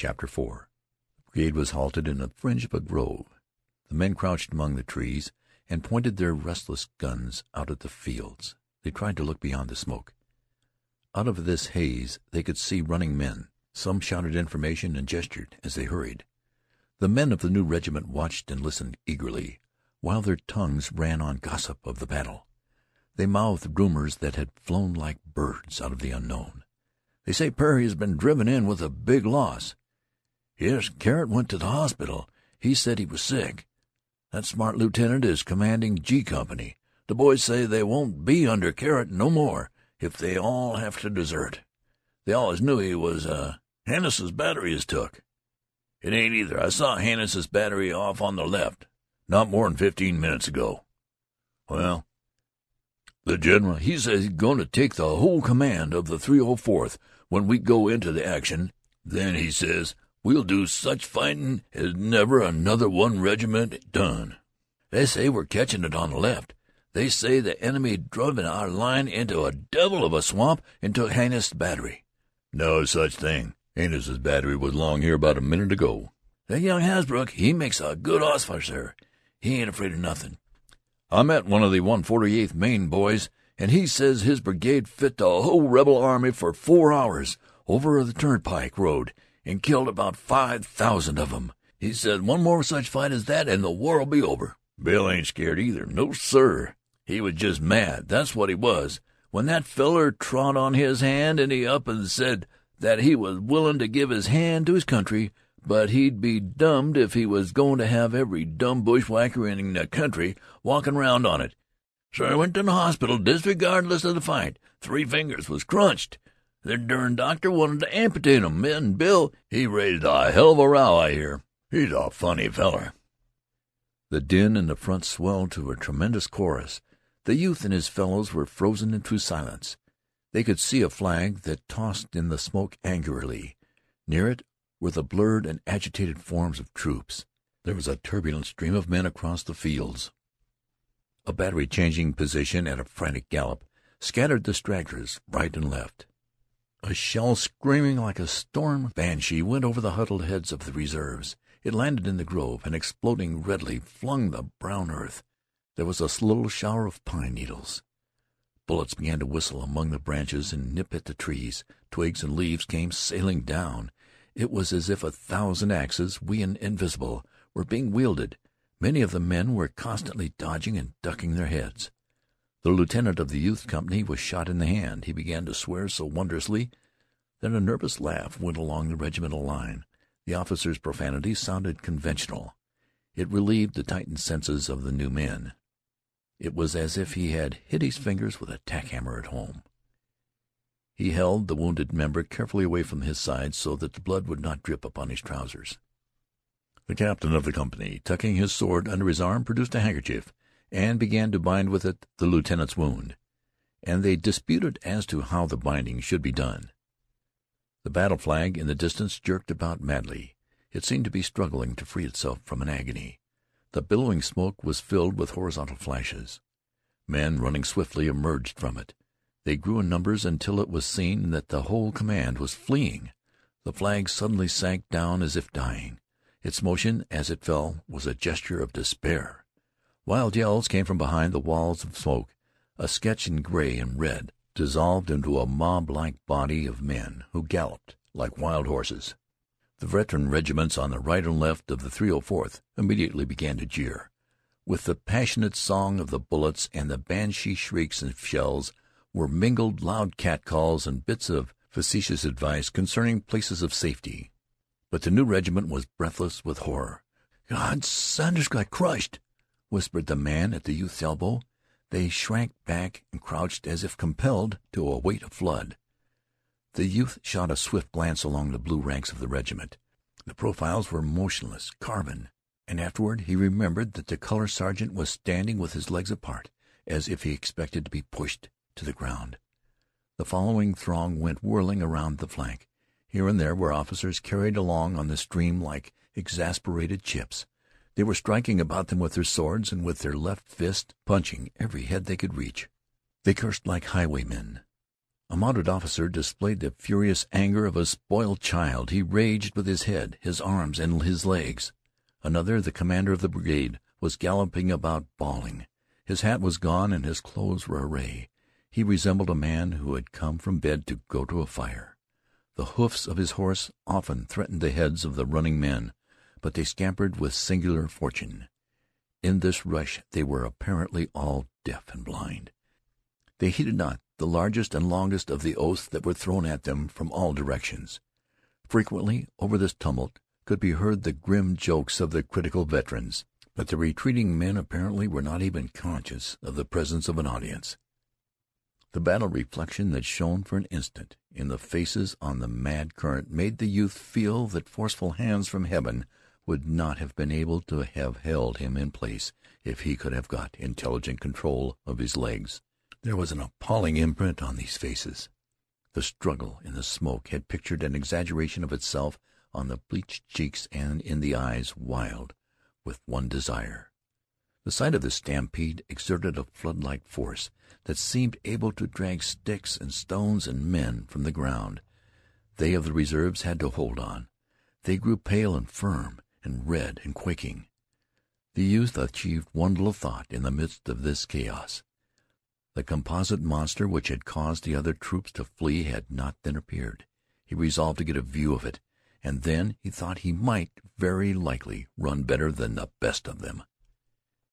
CHAPTER IV The brigade was halted in the fringe of a grove. The men crouched among the trees and pointed their restless guns out at the fields. They tried to look beyond the smoke. Out of this haze they could see running men. Some shouted information and gestured as they hurried. The men of the new regiment watched and listened eagerly, while their tongues ran on gossip of the battle. They mouthed rumors that had flown like birds out of the unknown. "They say Perry has been driven in with a big loss." "Yes, Carrott went to the hospital. He said he was sick. That smart lieutenant is commanding G Company. The boys say they won't be under Carrott no more if they all have to desert. They allus knew he was, uh Hannis's battery is took." "It ain't either. I saw Hannis's battery off on the left, not more'n fifteen minutes ago." "Well, the general, he says he's goin' to take the whole command of the 304th when we go into the action. Then, he says, we'll do such fightin' as never another one regiment done. They say we're catchin' it on the left. They say the enemy driven our line into a devil of a swamp and took Hannis's battery." "No such thing. Hannis's battery was along here about a minute ago." "That young Hasbrouck, he makes a good officer. Sir. He ain't afraid of nothin'. I met one of the 148th Maine boys, and he says his brigade fit the whole rebel army for four hours over the turnpike road and killed about five thousand of 'em. He says one more such fight as that and the war'll be over. Bill ain't scared either. No, sir. He was just mad, that's what he was. When that feller trod on his hand and he up and said that he was willin' to give his hand to his country, but he'd be dummed if he was goin' to have every dumb bushwhacker in the country walkin' round on it. So he went to the hospital disregardless of the fight. Three fingers was crunched. The dern doctor wanted to amputate 'em, and Bill, he raised a hell of a row, I hear. He's a funny feller." The din in the front swelled to a tremendous chorus. The youth and his fellows were frozen into silence. They could see a flag that tossed in the smoke angrily. Near it were the blurred and agitated forms of troops. There was a turbulent stream of men across the fields. A battery changing position at a frantic gallop scattered the stragglers right and left. A shell screaming like a storm banshee went over the huddled heads of the reserves. It landed in the grove, and exploding redly flung the brown earth. There was a little shower of pine needles. Bullets began to whistle among the branches and nip at the trees. Twigs and leaves came sailing down. It was as if a thousand axes, wee and invisible, were being wielded. Many of the men were constantly dodging and ducking their heads. The lieutenant of the youth company was shot in the hand. He began to swear so wondrously that a nervous laugh went along the regimental line. The officer's profanity sounded conventional. It relieved the tightened senses of the new men. It was as if he had hit his fingers with a tack hammer at home. He held the wounded member carefully away from his side so that the blood would not drip upon his trousers. The captain of the company, tucking his sword under his arm, produced a handkerchief and began to bind with it the lieutenant's wound, and they disputed as to how the binding should be done. The battle flag in the distance jerked about madly. It seemed to be struggling to free itself from an agony. The billowing smoke was filled with horizontal flashes. Men running swiftly emerged from it. They grew in numbers until it was seen that the whole command was fleeing. The flag suddenly sank down as if dying. Its motion as it fell was a gesture of despair. Wild yells came from behind the walls of smoke. A sketch in gray and red dissolved into a mob-like body of men who galloped like wild horses. The veteran regiments on the right and left of the 304th immediately began to jeer. With the passionate song of the bullets and the banshee shrieks of shells were mingled loud catcalls and bits of facetious advice concerning places of safety. But the new regiment was breathless with horror. "God, Sanders got crushed!" Whispered the man at the youth's elbow. They shrank back and crouched as if compelled to await a flood. The youth shot a swift glance along the blue ranks of the regiment. The profiles were motionless, carven, and afterward he remembered that the color sergeant was standing with his legs apart, as if he expected to be pushed to the ground. The following throng went whirling around the flank. Here and there were officers carried along on the stream like exasperated chips. They were striking about them with their swords, and with their left fists punching every head they could reach. They cursed like highwaymen. A mounted officer displayed the furious anger of a spoiled child. He raged with his head, his arms, and his legs. Another, the commander of the brigade, was galloping about bawling. His hat was gone and his clothes were awry. He resembled a man who had come from bed to go to a fire. The hoofs of his horse often threatened the heads of the running men, but they scampered with singular fortune. In this rush they were apparently all deaf and blind. They heeded not the largest and longest of the oaths that were thrown at them from all directions. Frequently over this tumult could be heard the grim jokes of the critical veterans, but the retreating men apparently were not even conscious of the presence of an audience. The battle reflection that shone for an instant in the faces on the mad current made the youth feel that forceful hands from heaven would not have been able to have held him in place if he could have got intelligent control of his legs. There was an appalling imprint on these faces. The struggle in the smoke had pictured an exaggeration of itself on the bleached cheeks and in the eyes wild with one desire. The sight of the stampede exerted a flood-like force that seemed able to drag sticks and stones and men from the ground. They of the reserves had to hold on. They grew pale and firm and red and quaking. The youth achieved one little thought in the midst of this chaos. The composite monster which had caused the other troops to flee had not then appeared. He resolved to get a view of it, and then he thought he might very likely run better than the best of them.